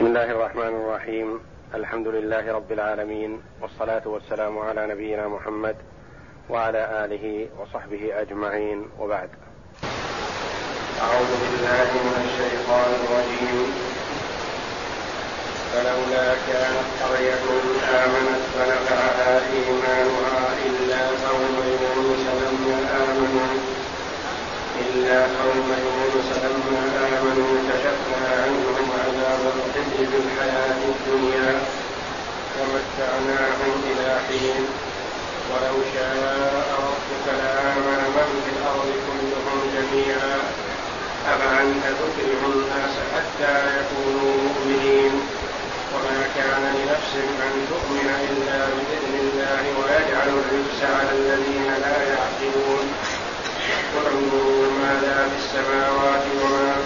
بسم الله الرحمن الرحيم. الحمد لله رب العالمين والصلاة والسلام على نبينا محمد وعلى آله وصحبه أجمعين. وبعد. أعوذ بالله من الشيطان الرجيم. فلولا كانت قرية آمنت فنفعها إيمانها إلا قوم يونس لما امنوا إلا قوم يونس لما آمنوا كشفنا عنهم في الحياة الدنيا ومتعناهم إلى حين ولو شاء ربك لآمن من في الأرض كلهم جميعا. أفأنت تكره الناس حتى يكونوا مؤمنين؟ وما كان لنفس أن تؤمن إلا بإذن الله ويجعل الرجس على الذين لا يعقلون. قل ماذا في السماوات وما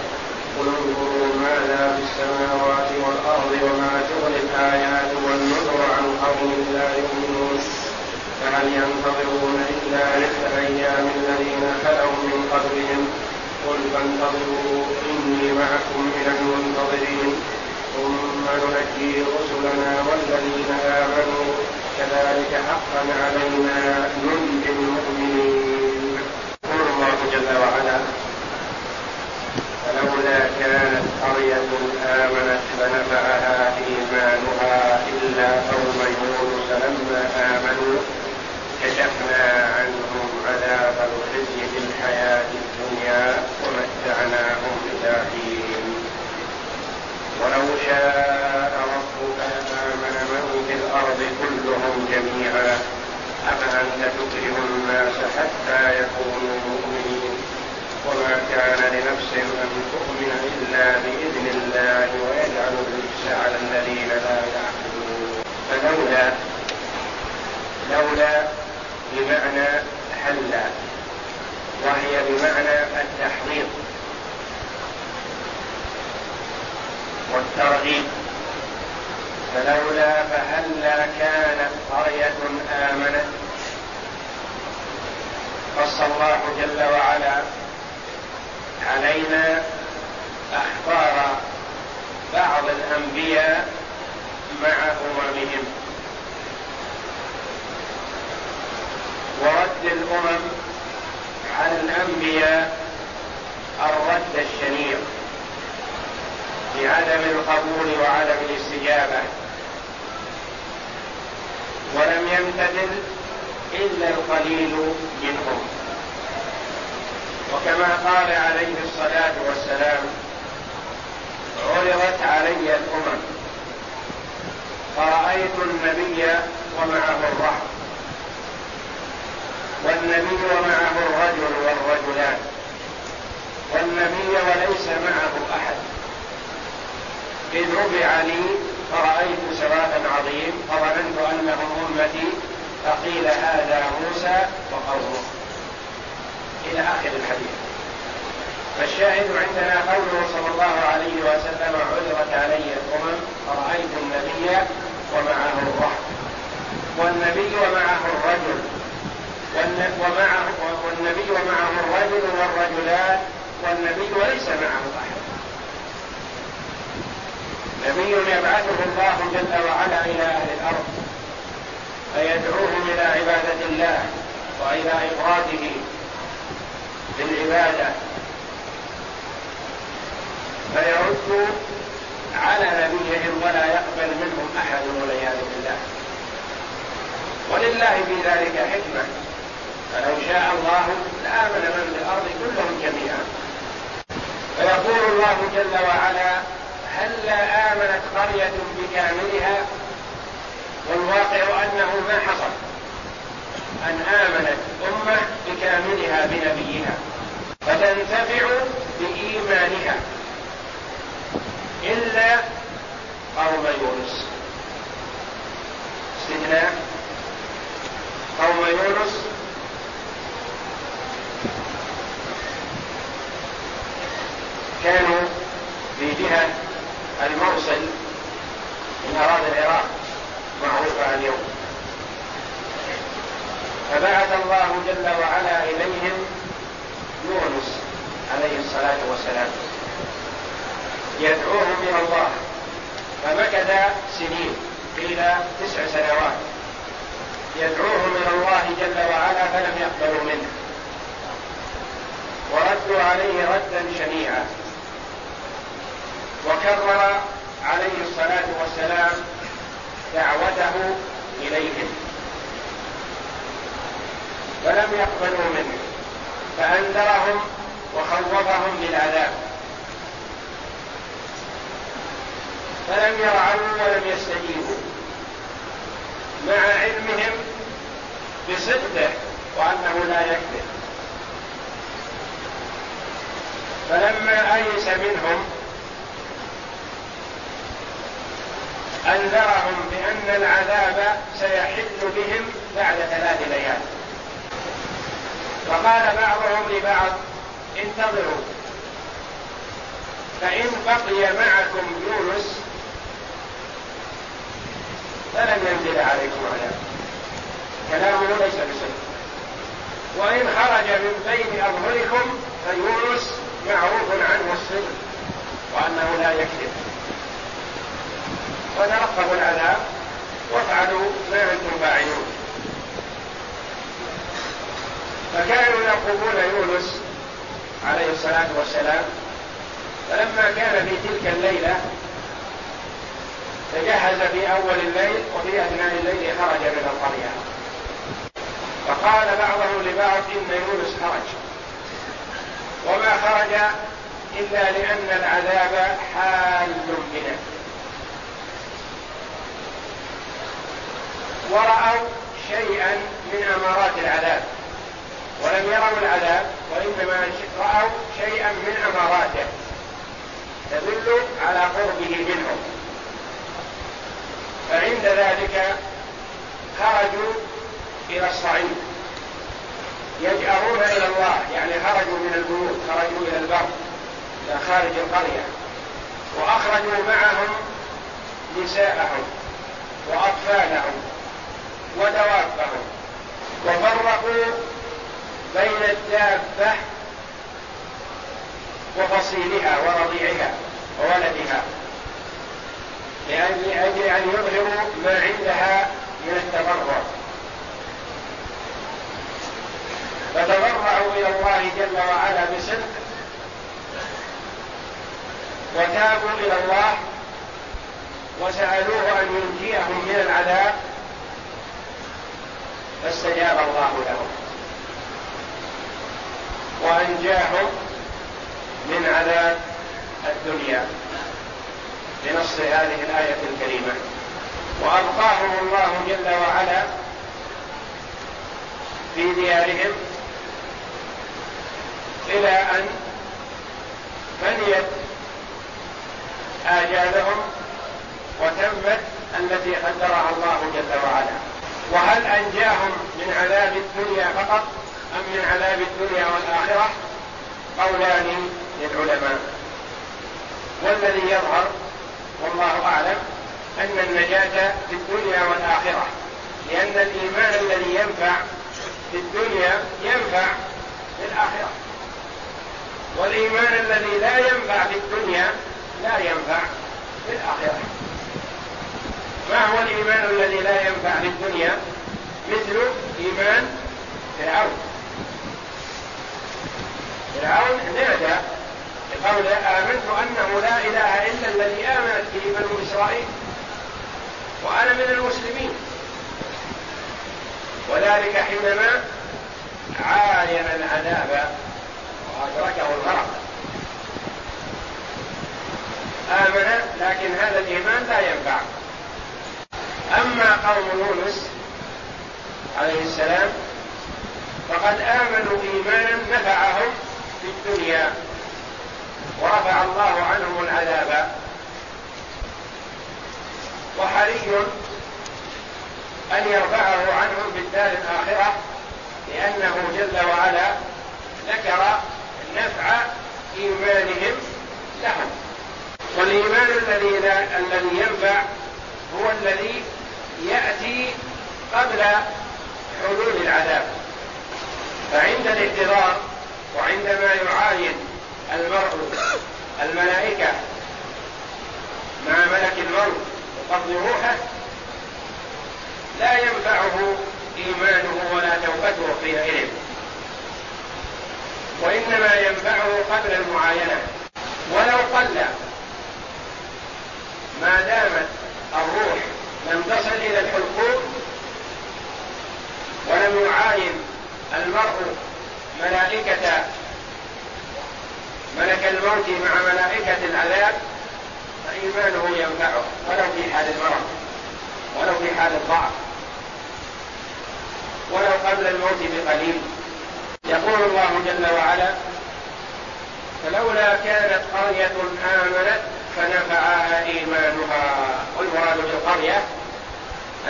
قل انظروا ماذا في السماوات والأرض وما تغني الآيات والنذر عن قوم لا يؤمنون. فهل ينتظرون إلا مثل أيام الذين خلوا من قبلهم؟ قل فانتظروا إني معكم من المنتظرين. ثم ننجي رسلنا والذين آمنوا. كذلك حقا علينا ننجي المؤمنين. جل وعلا فلولا كانت قرية آمنت فنفعها إيمانها إلا قوم يونس لما آمنوا كشفنا عنهم عذاب الخزي في الحياة الدنيا ومتعناهم إلى حين. ولو شاء ربك لآمن من في الأرض كلهم جميعا أفأنت تكره الناس حتى يكونوا مؤمنين. وما كان لنفس أن تؤمن إلا بإذن الله ويجعل الرجس على الذين لا يعقلون. فلولا لولا بمعنى هلا وهي بمعنى التحريض والترغيب. فلولا فهلا كانت قرية آمنت. قص الله جل وعلا علينا أخبار بعض الأنبياء مع أممهم. ورد الأمم على الأنبياء الرد الشنيع بعدم القبول وعدم الاستجابة. ولم يمتثل إلا القليل منهم. وكما قال عليه الصلاة والسلام عرضت علي الأمم فرأيت النبي ومعه الرهب والنبي ومعه الرجل والرجلان والنبي وليس معه أحد. إذ رفع لي فرأيت سواء عظيم فظننت أنهم أمتي فقيل هذا موسى وقومه. إلى آخر الحديث. فالشاهد عندنا قوله صلى الله عليه وسلم عذرت علي الأمم فرأيت النبي ومعه الرهب والنبي ومعه الرجل. ومعه والنبي ومعه الرجل والرجلان والنبي وليس معه أحد. نبي يبعثه الله جل وعلا إلى أهل الأرض فيدعوهم إلى عبادة الله وإلى افراده بالعبادة. فيرد على نبيهم ولا يقبل منهم أحد والعياذ بالله. ولله في ذلك حكمة. فلو شاء الله لآمن من في الأرض كلهم جميعا. فيقول الله جل وعلا هلا آمنت قرية بكاملها؟ والواقع أنه ما حصل. أن آمنت أمة بكاملها بنبيها فتنتفع بإيمانها إلا قوم يونس. استثناء. قوم يونس. كانوا في جهة الموصل من أراضي العراق معروفة اليوم. فبعث الله جل وعلا إليهم يونس عليه الصلاة والسلام. يدعوهم إلى الله. سنين قيل تسع سنوات. يدعوهم إلى الله جل وعلا فلم يقبلوا منه. وردوا عليه ردا شنيعا. وكرر عليه الصلاة والسلام دعوته إليهم. فلم يقبلوا منه فأنذرهم وخوفهم بالعذاب. فلم يرعوا ولم يستجيبوا. مع علمهم بصدقه وأنه لا يكذب. فلما أيس منهم أنذرهم بأن العذاب سيحل بهم بعد ثلاث ليال. فقال بعضهم لبعض انتظروا. فإن بقي معكم يونس فلن ينزل عليكم عذاب كلامه ليس بصدق وإن خرج من بين أظهركم فيونس معروف عنه الصدق وأنه لا يكذب. فترقبوا العذاب وافعلوا ما أنتم فاعلون فكانوا يرقبون يونس عليه الصلاة والسلام. فلما كان في تلك الليلة تجهز في أول الليل وفي أثناء الليل خرج من القرية. فقال بعضهم لبعض إن يونس خرج. وما خرج إلا لأن العذاب حال بنا. ورأوا شيئا من أمارات العذاب. ولم يروا العذاب وإنما رأوا شيئا من أماراته تدل على قربه منهم. فعند ذلك خرجوا إلى الصعيد. يجأرون إلى الله يعني خرجوا من البيوت خرجوا إلى البر إلى خارج القرية. وأخرجوا معهم نساءهم وأطفالهم ودوابهم. وفرقوا بين الدابة وفصيلها ورضيعها وولدها. لأجل أن يظهروا ما عندها من التضرع. فتضرعوا إلى الله جل وعلا بصدق. وتابوا إلى الله وسألوه أن ينجيهم من العذاب. فاستجاب الله لهم. وأنجاهم من عذاب الدنيا بنص هذه الآية الكريمة. وأبقاهم الله جل وعلا في ديارهم إلى أن فنيت آجالهم وتمت التي قدرها الله جل وعلا. وهل أنجاهم من عذاب الدنيا فقط؟ أم من عذاب الدنيا والآخرة؟ قولان للعلماء. والذي يظهر والله أعلم أن النجاة في الدنيا والآخرة لأن الإيمان الذي ينفع في الدنيا ينفع في الآخرة. والإيمان الذي لا ينفع في الدنيا لا ينفع في الآخرة. ما هو الإيمان الذي لا ينفع في الدنيا؟ مثل إيمان فرعون. فرعون نادى بقول آمنت أنه لا إله إلا الذي آمنت به بنو إسرائيل وأنا من المسلمين. وذلك حينما عاين العذاب وأدركه الغرق. آمن لكن هذا الإيمان لا ينفع. أما قوم يونس عليه السلام فقد آمنوا إيمانا نفعهم في الدنيا ورفع الله عنهم العذاب. وحري أن يرفعه عنهم في الدار الآخرة لأنه جل وعلا ذكر نفع إيمانهم لهم. والإيمان الذي الذي ينفع هو الذي يأتي قبل حلول العذاب. فعند الاحتضار وعندما يعاين المرء الملائكة مع ملك الموت قبض روحه لا ينفعه إيمانه ولا توبته حينئذ وإنما ينفعه قبل المعاينة. ولو قل ما دامت الروح لم تصل إلى الحلقوم ولم يعاين المرء ملائكة. ملك الموت مع ملائكة العذاب فإيمانه ينفعه ولو في حال المرض ولو في حال الضعف ولو قبل الموت بقليل. يقول الله جل وعلا فلولا كانت قرية آمنت فنفعها إيمانها. والمراد بالقرية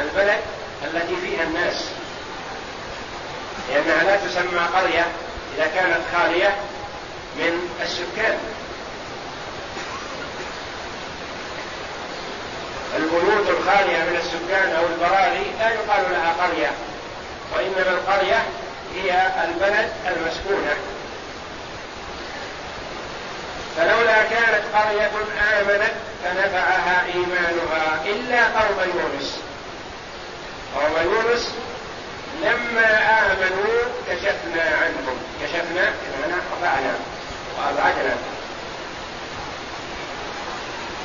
البلد التي فيها الناس. لأنها لا تسمى قرية إذا كانت خالية من السكان. البيوت الخالية من السكان أو البراري لا يقال لها قرية وإنما القرية هي البلد المسكونة. فلولا كانت قرية آمنت فنفعها إيمانها إلا قوم يونس. قوم يونس لما آمنوا كشفنا عنهم. كشفنا بمعنى قطعنا وأبعدنا.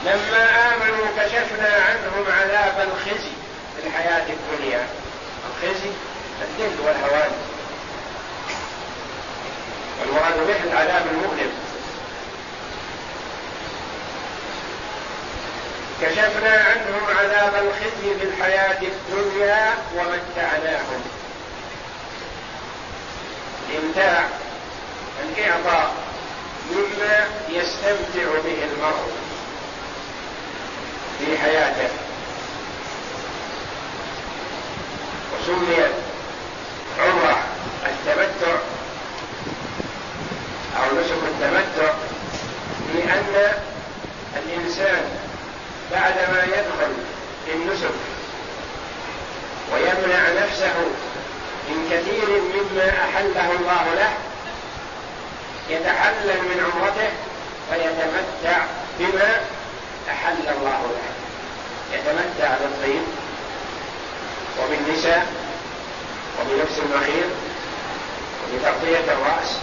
لما آمنوا كشفنا عنهم عذاب الخزي في الحياة الدنيا. الخزي الذل والهوان. والمراد به العذاب المؤلم. كشفنا عنهم عذاب الخزي في الحياة الدنيا ومتعناهم. الإمتاع الإعطاء مما يستمتع به المرء في حياته. وسميت عمرة التمتع أو نسك التمتع لأن الإنسان بعدما يدخل في النسك ويمنع نفسه من كثير مما أحله الله له يتحلل من عمرته ويتمتع بما أحل الله له يتمتع بالطيب وبالنساء وبلبس المخير وبتغطية الرأس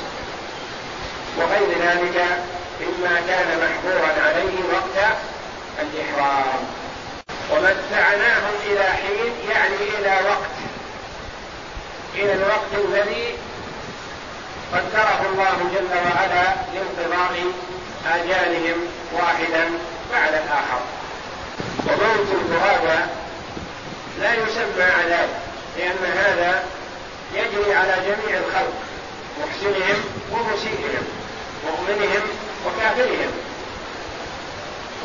وغير ذلك مما كان محظورا عليه وقت الإحرام ومتعناهم إلى حين يعني إلى وقت إلى الوقت الذي قدره الله جل وعلا لانقضاء آجالهم واحدا بعد الآخر وموت الغرابة لا يسمى عذاب لأن هذا يجري على جميع الخلق محسنهم ومسيئهم مؤمنهم وكافرهم.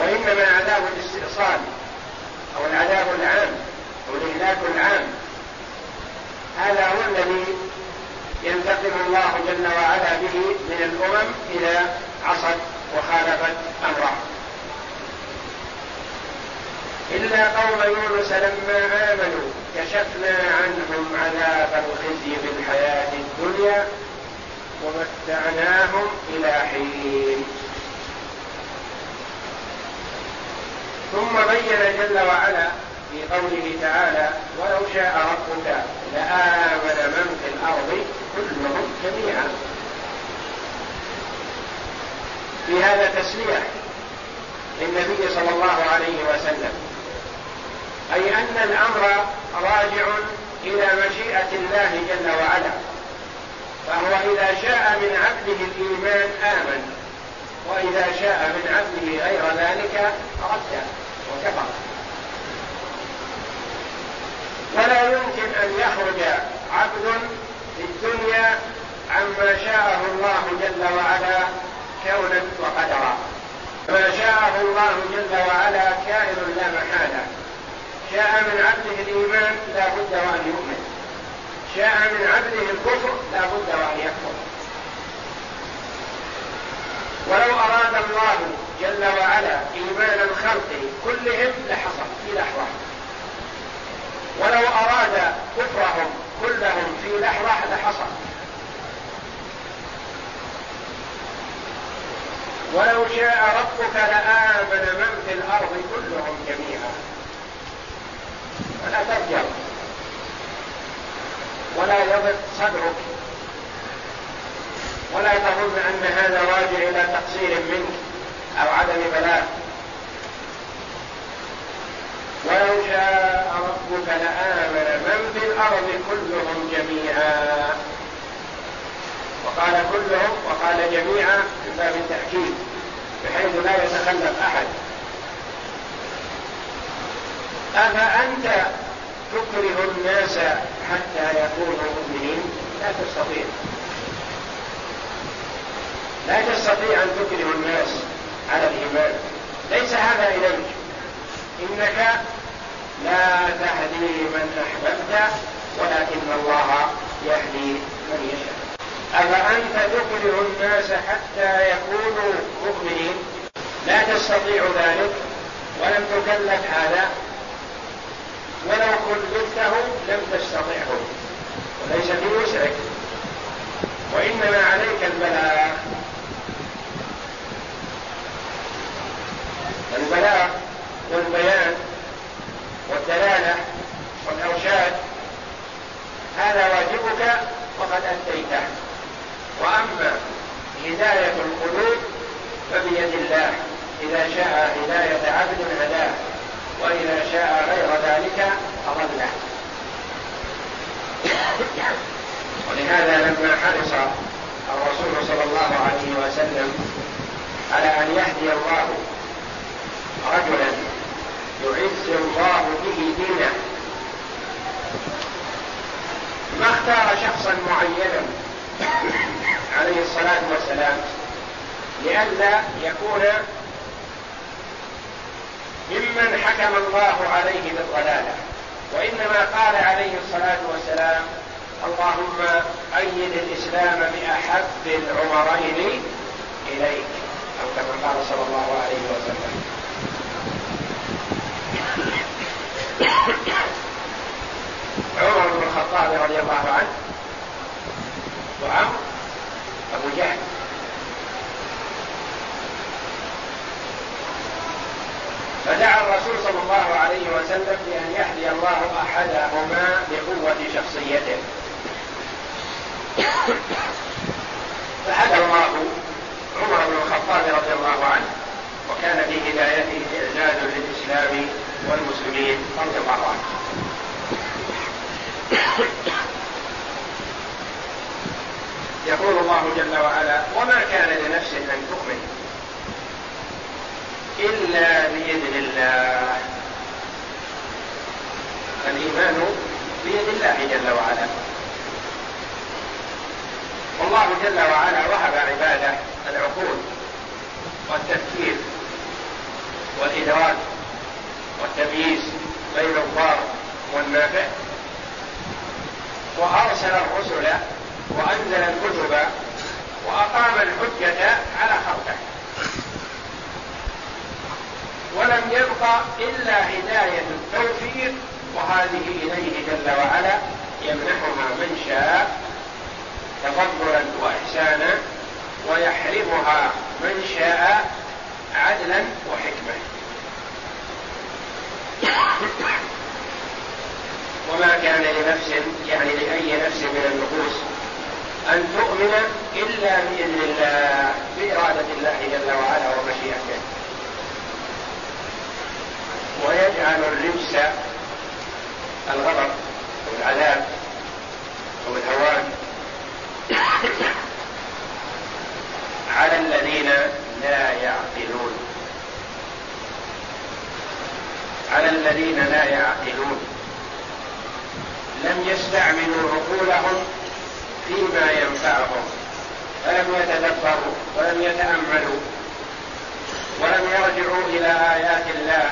وإنما عذاب الاستئصال أو العذاب العام أو الإهلاك العام هذا هو الذي ينتقم الله جل وعلا به من الأمم إذا عصت وخالفت أمره. إلا قوم يونس لما آمنوا كشفنا عنهم عذاب الخزي في الحياة الدنيا ومتعناهم إلى حين. ثم بين جل وعلا في قوله تعالى ولو شاء ربك لآمن من في الأرض كلهم جميعا. في هذا تسلية للنبي صلى الله عليه وسلم. أي أن الأمر راجع إلى مشيئة الله جل وعلا فهو إذا شاء من عبده الإيمان آمن وإذا شاء من عبده غير ذلك رد وكفر. ولا يمكن أن يخرج عبد في الدنيا عما شاءه الله جل وعلا كونا وقدرا. ما شاءه الله جل وعلا كائن لا محالة. شاء من عبده الإيمان لا بد وأن يؤمن. شاء من عبده الكفر لا بد وأن يكفر. ولو أراد الله جل وعلا إيمان الخلق كلهم لحصل في لحظة. ولو أراد كفرهم كلهم في لحظة لحصل. ولو شاء ربك لآمن من في الأرض كلهم جميعا. فلا ترجع ولا يضيق صدرك. ولا تظن أن هذا راجع إلى تقصير منك أو عدم بلاء. ولو شاء ربك لآمن من في الأرض كلهم جميعا. وقال كلهم وقال جميعا من باب التأكيد بحيث لا يتخلف أحد. أفأنت تكره الناس حتى يكونوا مؤمنين؟ لا تستطيع. لا تستطيع أن تكره الناس على الإيمان. ليس هذا إليك. إنك لا تهدي من أحببت ولكن الله يهدي من يشاء. أفأنت تكره الناس حتى يكونوا مؤمنين؟ لا تستطيع ذلك. ولم تكلف هذا. ولو كلفته لم تستطعه وليس في وسعك وإنما عليك البلاغ البلاغ والبيان والدلالة والإرشاد هذا واجبك وقد أديته وأما هداية القلوب فبيد الله. إذا شاء هداية عبد هداه. وإذا شاء غير ذلك أضله ولهذا لما حرص الرسول صلى الله عليه وسلم على أن يهدي الله رجلا يعز الله به دينه ما اختار شخصا معينا عليه الصلاة والسلام لئلا يكون ممن حكم الله عليه بالضلالة. وإنما قال عليه الصلاة والسلام اللهم أيد الإسلام بأحب العمرين إليك أو كما قال صلى الله عليه وسلم. عمر بن الخطاب رضي الله عنه وعمر أبو جهل فدعا الرسول صلى الله عليه وسلم بأن يهدي الله أحدهما بقوة شخصيته. فهدى الله عمر بن الخطاب رضي الله عنه وكان في هدايته إعزاز للإسلام والمسلمين رضي الله عنه. يقول الله جل وعلا وما كان لنفس أن تؤمن. إلا باذن الله. الإيمان بيد الله جل وعلا. والله جل وعلا وهب عباده العقول والتفكير والإدراك والتمييز بين الضار والنافع. وأرسل الرسل وأنزل الكتب وأقام الحجة على خلقه. ولم يبق إلا هداية التوفيق وهذه إليه جل وعلا يمنحها من شاء تفضلا وإحسانا ويحرمها من شاء عدلا وحكمة. وما كان لنفس يعني لأي نفس من النفوس أن تؤمن إلا بإذن الله بإرادة الله جل وعلا ومشيئته. ويجعل الرجس الغضب والعذاب أو الهوان على الذين لا يعقلون. على الذين لا يعقلون. لم يستعملوا عقولهم فيما ينفعهم. فلم يتدبروا ولم يتأملوا ولم يرجعوا إلى آيات الله.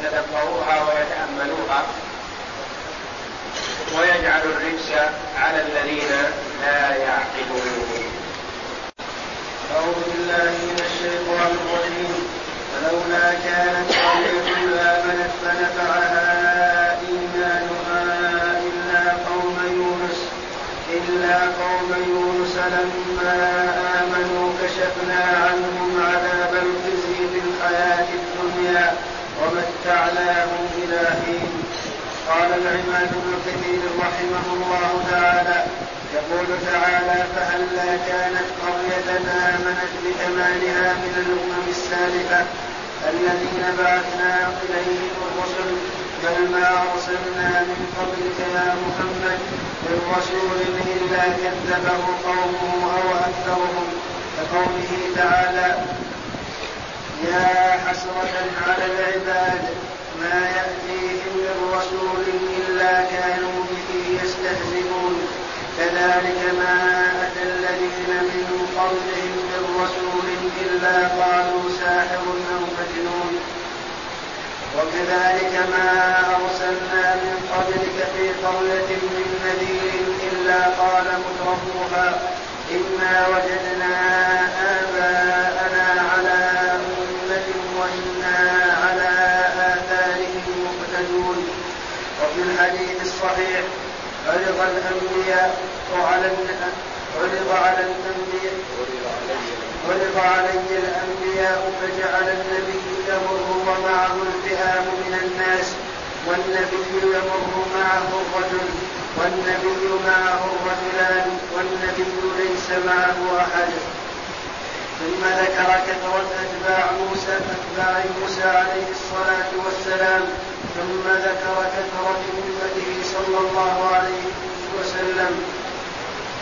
فيتدبروها ويتأملوها ويجعل الرجس على الذين لا يعقلون. أعوذ بالله من الشيطان الرجيم. فلولا كانت قرية آمنت فنفعها إيمانها إلا قوم يونس لما آمنوا كشفنا عنهم ومتعناهم إلى حين قال العماد بن كثير رحمه الله تعالى يقول تعالى فهلا كانت قرية آمنت بكمالها من الأمم السالفة الذين بعثنا إليهم الرسل؟ بل ما أرسلنا من قبلك يا محمد من رسول إلا كذبه قومه أو أكثرهم. كقوله تعالى يا حسرة على العباد ما يأتيهم من رسول إلا كانوا به يستهزئون. كذلك ما أتى الذين من قبلهم من رسول إلا قالوا ساحر أو مجنون. وكذلك ما أرسلنا من قبلك في قرية من نذير إلا قال مترفوها إنا وجدنا الأنبياء على عرض على الأنبياء عرض علي الأنبياء فجعل النبي يمر ومعه الفئام من الناس والنبي يمر معه الرجل والنبي معه الرجلان والنبي ليس معه أحد. ثم ذكر كثرة أتباع موسى أتباع موسى عليه الصلاة والسلام ثم ذكر كثرة أمته صلى الله عليه وسلم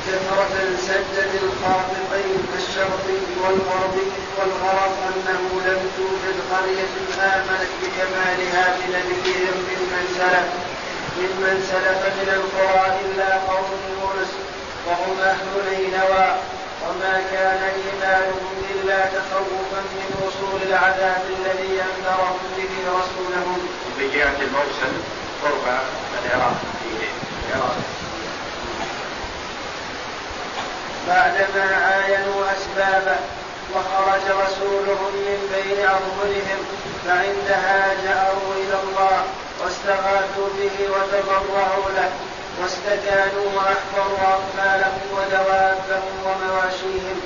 كثرة سدد الخاطقين الشرقي والغربي والغرض أنه لم توجد قرية آمنت بكمالها بنبيهم ممن سلف ممن سلف من القرى إلا قوم يونس وهم أهل نينوى وما كان إيمانهم إلا تخوفا من وصول العذاب الذي أنذرهم به رسولهم. بجهة الموصل قرب العراق في العراق. بعدما عاينوا أسبابه وخرج رسولهم من بين أظهرهم فعندها جأروا إلى الله واستغاثوا به وتضرعوا له واستكانوا وأحفروا أطفالهم ودوابهم ومواشيهم.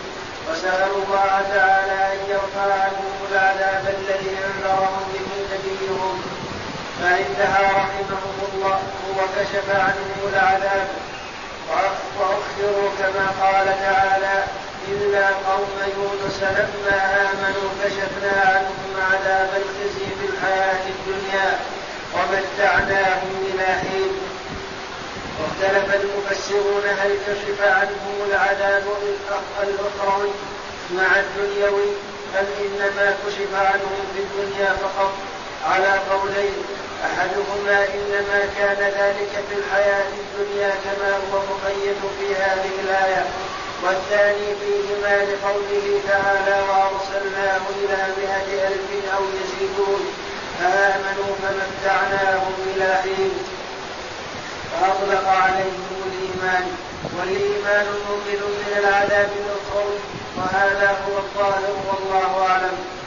وسألوا الله تعالى أن يرفع عنهم العذاب الذي أنذرهم به نبيهم. فعندها رحمهم الله وكشف عنهم العذاب. وأخبروا كما قال تعالى إلا قوم يونس لما آمنوا كشفنا عنهم عذاب الخزي في الحياة الدنيا ومتعناهم إلى حين. واختلف المفسرون هل كشف عنهم العذاب الأخروي مع الدنيوي أم إنما كشف عنهم في الدنيا فقط؟ أحدهما إنما كان ذلك في الحياة الدنيا كما هو مقيد في هذه الآية والثاني فيهما لقوله تعالى وأرسلناه إلى مئة ألف أو يزيدون فآمنوا فمتعناهم إلى حين. فأطلق عليهم الإيمان والإيمان مؤمن من العذاب الأخروي وهذا هو الظاهر والله أعلم.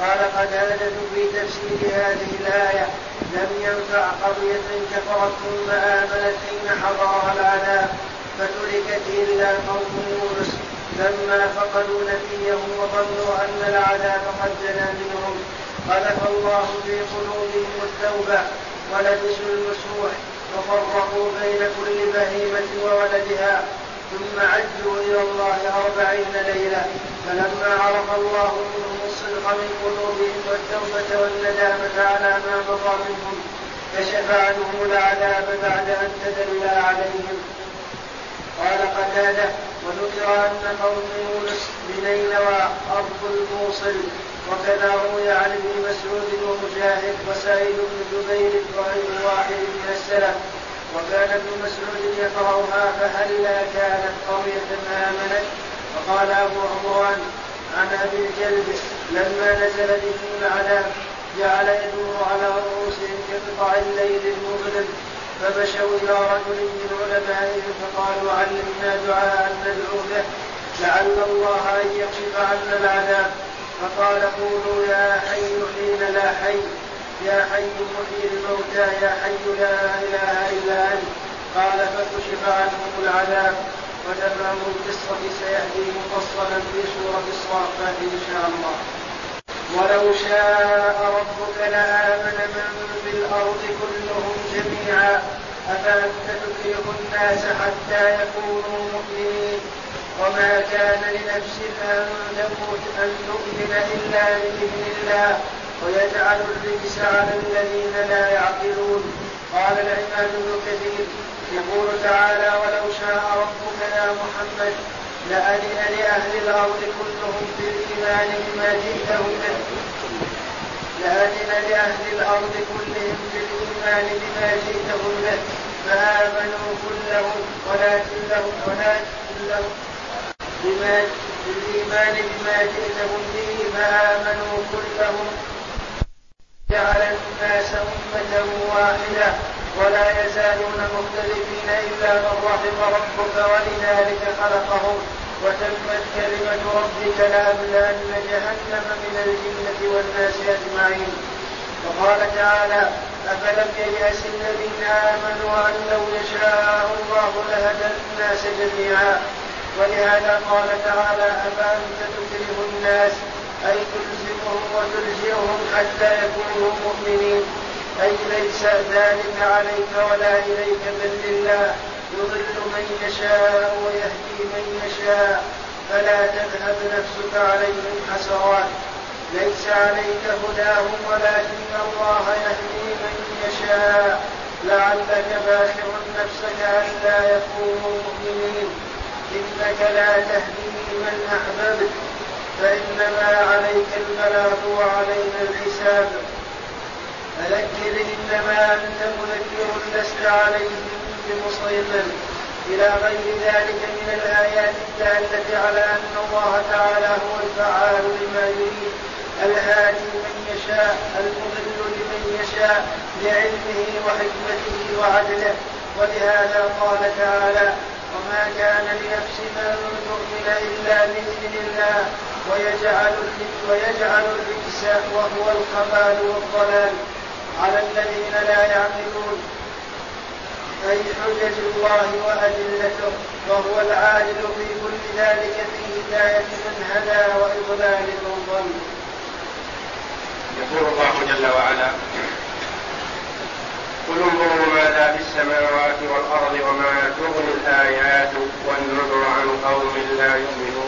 وقال قتادة في تفسير هذه الآية لم ينفع قرية كفرت ثم آمنت حين حضرها العذاب فتركت إلا قوم يونس لما فقدوا نبيهم وظنوا أن العذاب قد جنى منهم. قذف الله في قلوبهم التوبة ولبسوا المسوح وفرقوا بين كل بهيمة وولدها. ثم عجوا إلى الله أربعين ليلة فلما عرف الله منهم الصدق من قلوبهم والتوبة والندامة على ما مضى منهم كشف عنهم العذاب بعد أن تدلى عليهم. قال قتادة وذكر أن قوم يونس بنينوى أرض الموصل وكذا روي عن ابن مسعود ومجاهد وسعيد بن جبير وغير واحد من السلف وكان ابن مسعود يقرأها فهلا كانت قرية آمنت. فقال أبو عمران عن أبي الجلد لما نزل بهم العذاب جعل يدور على رؤوسهم كقطع الليل المظلم. فمشوا إلى رجل من علمائهم فقالوا علمنا دعاء ندعو به. لعل الله أن يكشف عنا العذاب. فقال قولوا يا حي حين لا حي. يا حي محيي الموتى يا حي لا إله إلا أنت. قال فكشف عنهم العذاب وتمام القصة سياتي مفصلا في سورة الصافات إن شاء الله. ولو شاء ربك لآمن من في الأرض كلهم جميعا. أفأنت تكره الناس حتى يكونوا مؤمنين؟ وما كان لنفس أن تموت أن تؤمن إلا بإذن الله. ويجعل الرجس على الذين لا يعقلون. قال العماد بن كثير يقول تعالى ولو شاء ربك يا محمد لأذن لأهل الأرض كلهم في الإيمان بما جئتهم به. لأذن لأهل الأرض كلهم في الإيمان بما جئتهم به. فآمنوا كلهم ولكن لهم ولكن لهم بما بالإيمان بما جئتهم به. فآمنوا كلهم جعل الناس أمة واحدة ولا يزالون مختلفين إلا من رحم ربك ولذلك خلقهم. وتمت كلمة ربك لأملأن جهنم من الجنة والناس أجمعين. وقال تعالى أفلم ييأس الذين آمنوا أن لو يشاء الله لهدى الناس جميعا. ولهذا قال تعالى أفأنت تكره الناس أي تلزمهم وتلجئهم حتى يكونوا مؤمنين. أي ليس ذلك عليك ولا إليك بل لله يضل من يشاء ويهدي من يشاء. فلا تذهب نفسك عليهم حسرات. ليس عليك هداهم ولكن الله يهدي من يشاء. لعلك باخع نفسك ألا يكونوا مؤمنين. إنك لا تهدي من أحببت. فإنما عليك البلاغ وعلينا الحساب. فذكر إنما أنت مذكر لست عليهم بمسيطر إلى غير ذلك من الآيات الدالة على أن الله تعالى هو الفعال لما يريد. الهادي من يشاء المضل لمن يشاء لعلمه وحكمته وعدله. ولهذا قال تعالى وما كان لنفس ان تؤمن إلا بإذن الله. ويجعل ويجعل الرجس وهو الخبال والضلال على الذين لا يعقلون أي حجج الله وأدلته وهو العادل في كل ذلك في هداية من هدى وإضلال من ضل. يقول الله جل وعلا قل انظروا ماذا في السماوات والأرض وما تغني الآيات والنذر عن قوم لا يؤمنون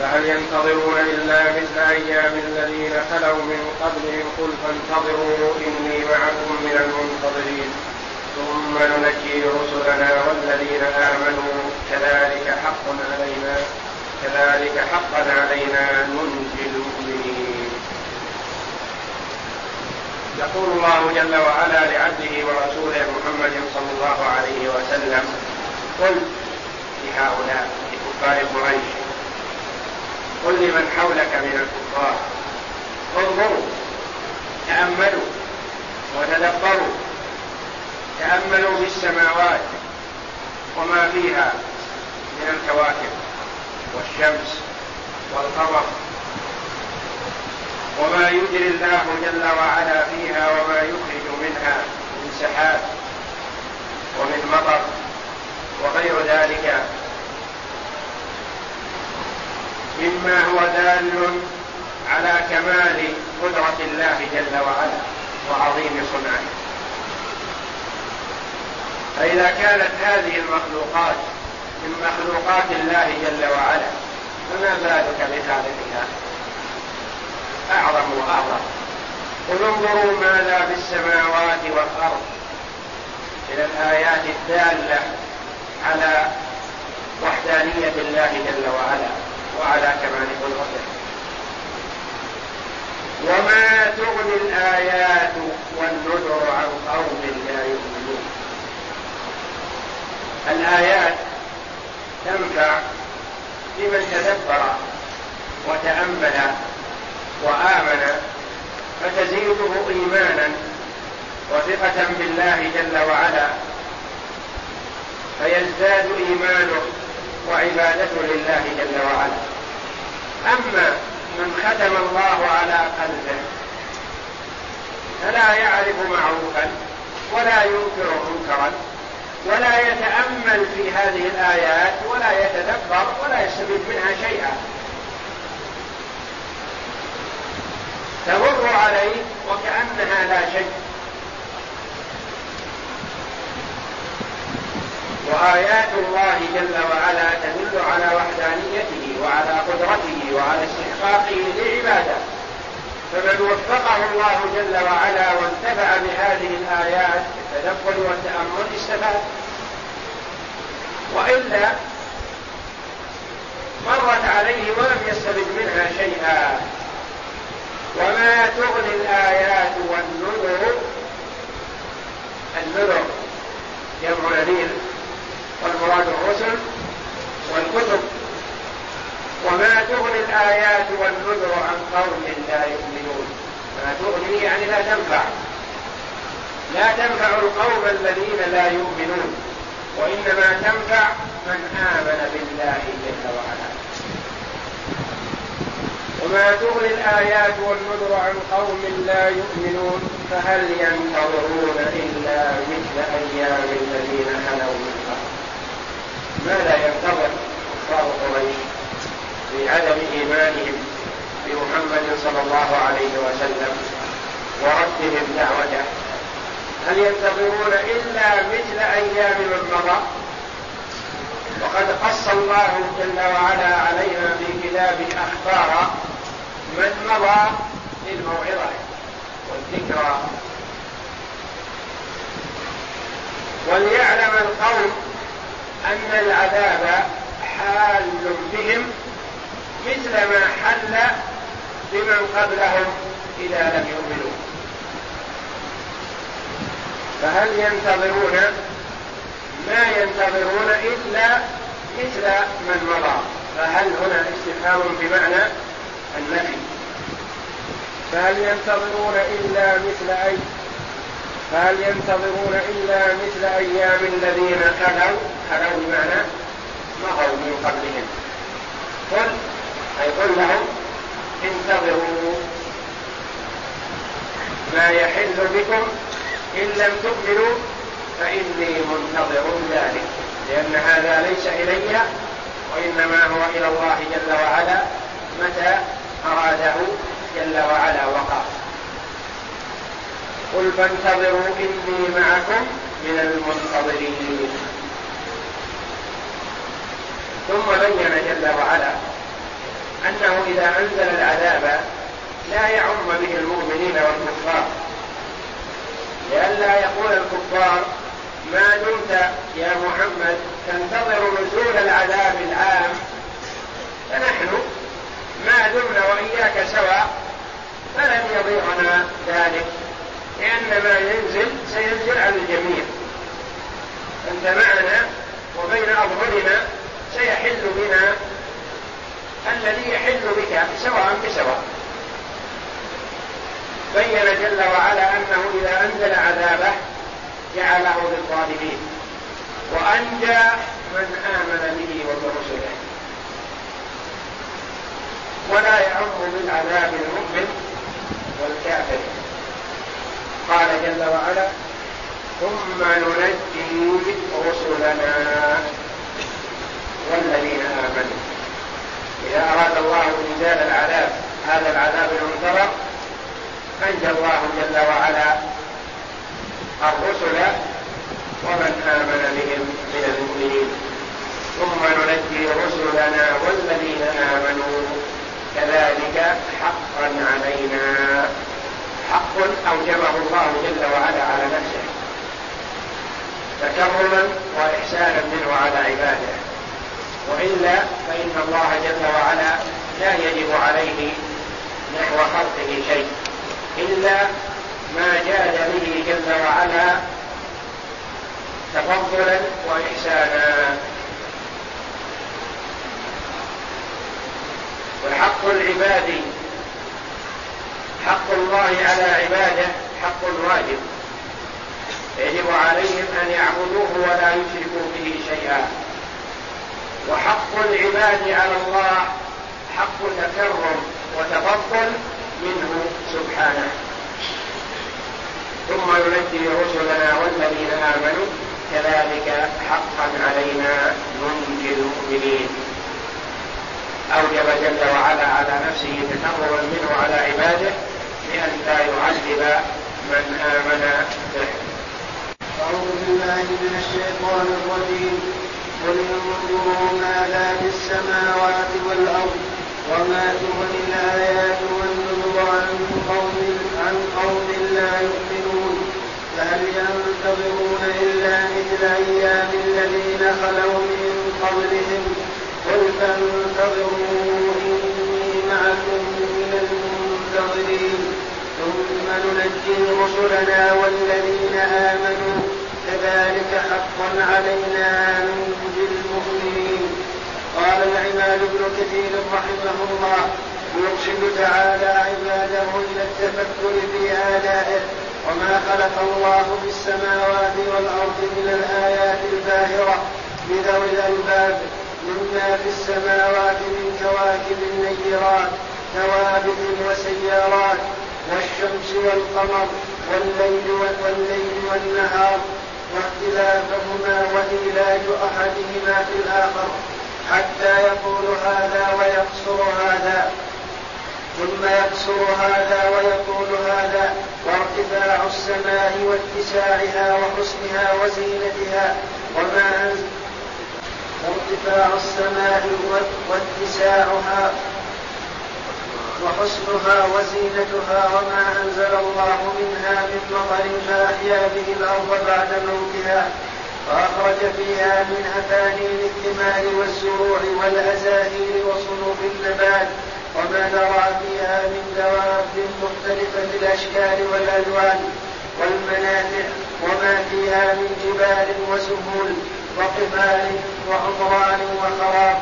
فهل ينتظرون إلا مثل أيام الذين خلوا من قبلهم؟ قل فانتظروا إني معكم من المنتظرين. ثم ننجي رسلنا والذين آمنوا. كذلك حقا علينا كذلك حقا علينا ننجي المؤمنين. يقول الله جل وعلا لعبده ورسوله محمد صلى الله عليه وسلم قل لهؤلاء لكفار قريش. قل لمن حولك من الكفار. انظروا تأملوا وتدبروا. تأملوا في السماوات وما فيها من الكواكب والشمس والقمر. وما يجري الله جل وعلا فيها وما يخرج منها من سحاب ومن مطر وغير ذلك. مما هو دال على كمال قدرة الله جل وعلا وعظيم صنعه. فإذا كانت هذه المخلوقات من مخلوقات الله جل وعلا فما بالك بخالقها؟ أعظم وأعظم قل انظروا ماذا في السماوات والأرض. من الآيات الدالة على وحدانية الله جل وعلا. وعلى كمال قدرته وما تغني الآيات والنذر عن قوم لا يؤمنون. الآيات تنفع لمن تدبر وتأمل وآمن فتزيده إيمانا وثقة بالله جل وعلا فيزداد إيمانه وعبادته لله جل وعلا. أما من ختم الله على قلبه فلا يعرف معروفا ولا ينكر منكرا ولا يتأمل في هذه الآيات ولا يتدبر ولا يستفيد منها شيئا. تمر عليه وكأنها لا شيء. وآيات الله جل وعلا تدل على وحدانيته وعلى قدرته وعلى استحقاقه للعبادة. فمن وفقه الله جل وعلا وانتفع بهذه الآيات بالتدبر والتأمل استفاد وإلا مرت عليه ولم يستفد منها شيئا. وما تغني الآيات والنذر. النذر جمع نذير. والمراد الرسل والكتب. وما تغني الآيات والنذر عن قوم لا يؤمنون. ما تغني يعني لا تنفع. لا تنفع القوم الذين لا يؤمنون. وإنما تنفع من آمن بالله جل وعلا. وما تغني الآيات والنذر عن قوم لا يؤمنون فهل ينتظرون إلا مثل أيام الذين خلوا من قبل ماذا ينتظر كفار قريش في عدم إيمانهم بمحمد صلى الله عليه وسلم وردهم دعوته. هل ينتظرون إلا مثل أيام من مضى وقد قص الله جل وعلا علينا في كتابه أخبار من مضى للموعظة والذكرى. وليعلم القوم أن العذاب حال بهم مثل ما حل بمن قبلهم إذا لم يؤمنوا. فهل ينتظرون؟ ما ينتظرون إلا مثل من مضى. فهل هنا استفهام بمعنى النفي؟ فهل ينتظرون إلا مثل أي فهل ينتظرون إلا مثل أيام الذين خلوا خلوا بمعنى مضوا من قبلهم. قل أي قل لهم انتظروا ما يحل بكم إن لم تؤمنوا فإني منتظر ذلك. لأن هذا ليس إلي وإنما هو إلى الله جل وعلا. متى أراده جل وعلا وقع قل فانتظروا إني معكم من المنتظرين. ثم بين جل وعلا أنه إذا أنزل العذاب لا يعم به المؤمنين والكفار. لئلا يقول الكفار ما دمت يا محمد تنتظر نزول العذاب العام؟ فنحن ما دمنا وإياك سواء فلن يضيعنا ذلك لأن ما ينزل سينزل على الجميع. أنت معنا وبين أظهرنا سيحل بنا الذي يحل بك سواء بسواء بين جل وعلا أنه إذا أنزل عذابه جعله للظالمين. وأنجى من آمن به وبرسله. ولا يعم بالعذاب المؤمن والكافر. قال جل وعلا ثم ننجي رسلنا. والذين آمنوا. إذا أراد الله إنزال العذاب هذا العذاب المنتظر أنجى الله جل وعلا الرسل ومن آمن بهم من المؤمنين. ثم ننجي رسلنا والذين آمنوا. كذلك حقا علينا. حق أوجبه الله جل وعلا على نفسه. تكرما وإحسانا منه على عباده. وإلا فإن الله جل وعلا لا يجب عليه نحو خلقه شيء إلا ما جاد به جل وعلا تفضلا وإحسانا. وحق العباد حق الله على عباده حق واجب. يجب عليهم أن يعبدوه ولا يشركوا به شيئا. وحق العباد على الله حق تكرم وتفضل منه سبحانه. ثم ينجي رسلنا والذين آمنوا كذلك حقا علينا ننجي المؤمنين. أوجب جل وعلا على نفسه تكرما منه على عباده لئلا يعذب من آمن به. أعوذ بالله من الشيطان الرجيم. قل السماوات والأرض وما تغني الآيات والنذر عن قوم عن قوم لا يؤمنون. فهل ينتظرون إلا مثل أيام الذين خلوا من قبلهم؟ قل فانتظروا إني معكم من المنتظرين. ثم ننجي رسلنا والذين آمنوا. كذلك حقا علينا قال العماد بن كثير رحمه الله يرشد تعالى عباده إلى التفكر في آلائه وما خلق الله في السماوات والأرض من الآيات الباهرة لذوي الألباب مما في السماوات من كواكب نيرات ثوابت وسيارات والشمس والقمر والليل والليل والنهار واختلافهما وإيلاج أحدهما في الآخر. حتى يقول هذا ويقصر هذا ثم يقصر هذا ويقول هذا وارتفاع السماء واتساعها وحسنها وزينتها وما وارتفاع السماء واتساعها وحسنها وزينتها وما أنزل الله منها من مطر فأحيا به الأرض بعد موتها. وأخرج فيها من أفانين الثمار والزروع والأزاهير وصنوف النبات وما نرى فيها من دواب مختلفة الأشكال والألوان والمنافع وما فيها من جبال وسهول وقفال وعمران وخراب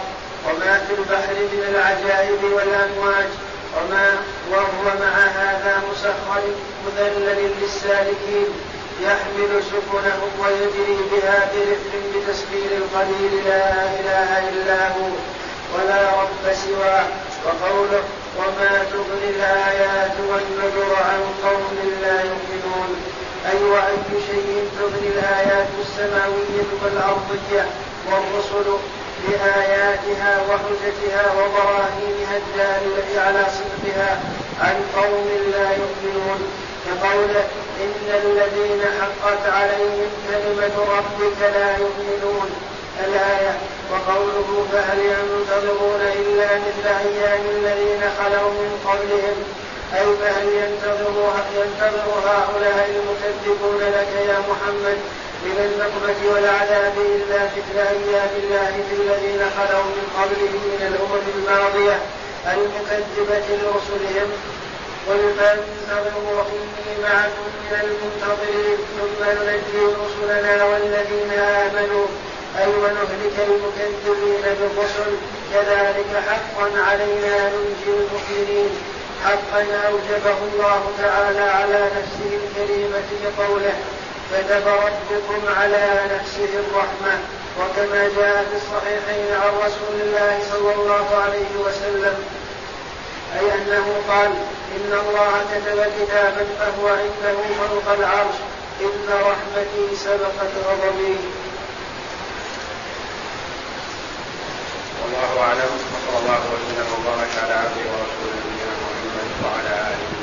وما في البحر من العجائب والأمواج وما وهو مع هذا مسخر مذلل للسالكين يحمل سفنهم ويجري بها برفق بتسخير القليل لا إله إلا هو ولا رب سواه. وقوله وما تغني الآيات والنذر عن قوم لا يؤمنون. أي واي شيء تغني الآيات السماوية والارضيه والرسل بآياتها وحجتها وبراهينها الدالة على صدقها عن قوم لا يؤمنون. كقوله إن الذين حقت عليهم كلمة ربك لا يؤمنون الآية. وقوله فهل ينتظرون إلا مثل أيام الذين خلوا من قبلهم؟ أي فهل ينتظر ينتظر هؤلاء المكذبون لك يا محمد من النقمة والعذاب إلا مثل أيام الله في الذين خلوا من قبلهم من الأمم الماضية المكذبة لرسلهم؟ قل فانتظروا إني معكم من المنتظرين ثم ننجي رسلنا والذين آمنوا. أي ونهلك المكذبين بالرسل. كذلك حقا علينا ننجي المؤمنين. حقا أوجبه الله تعالى على نفسه الكريمة بقوله كتب ربكم على نفسه الرحمة. وكما جاء في الصحيحين عن رسول الله صلى الله عليه وسلم أي أنه قال إن الله كتب كتابا فهو عنده فوق العرش. إن رحمتي سبقت غضبي. والله أعلم. وصلى الله وسلم وبارك على عبده ورسوله نبينا محمد وعلى آله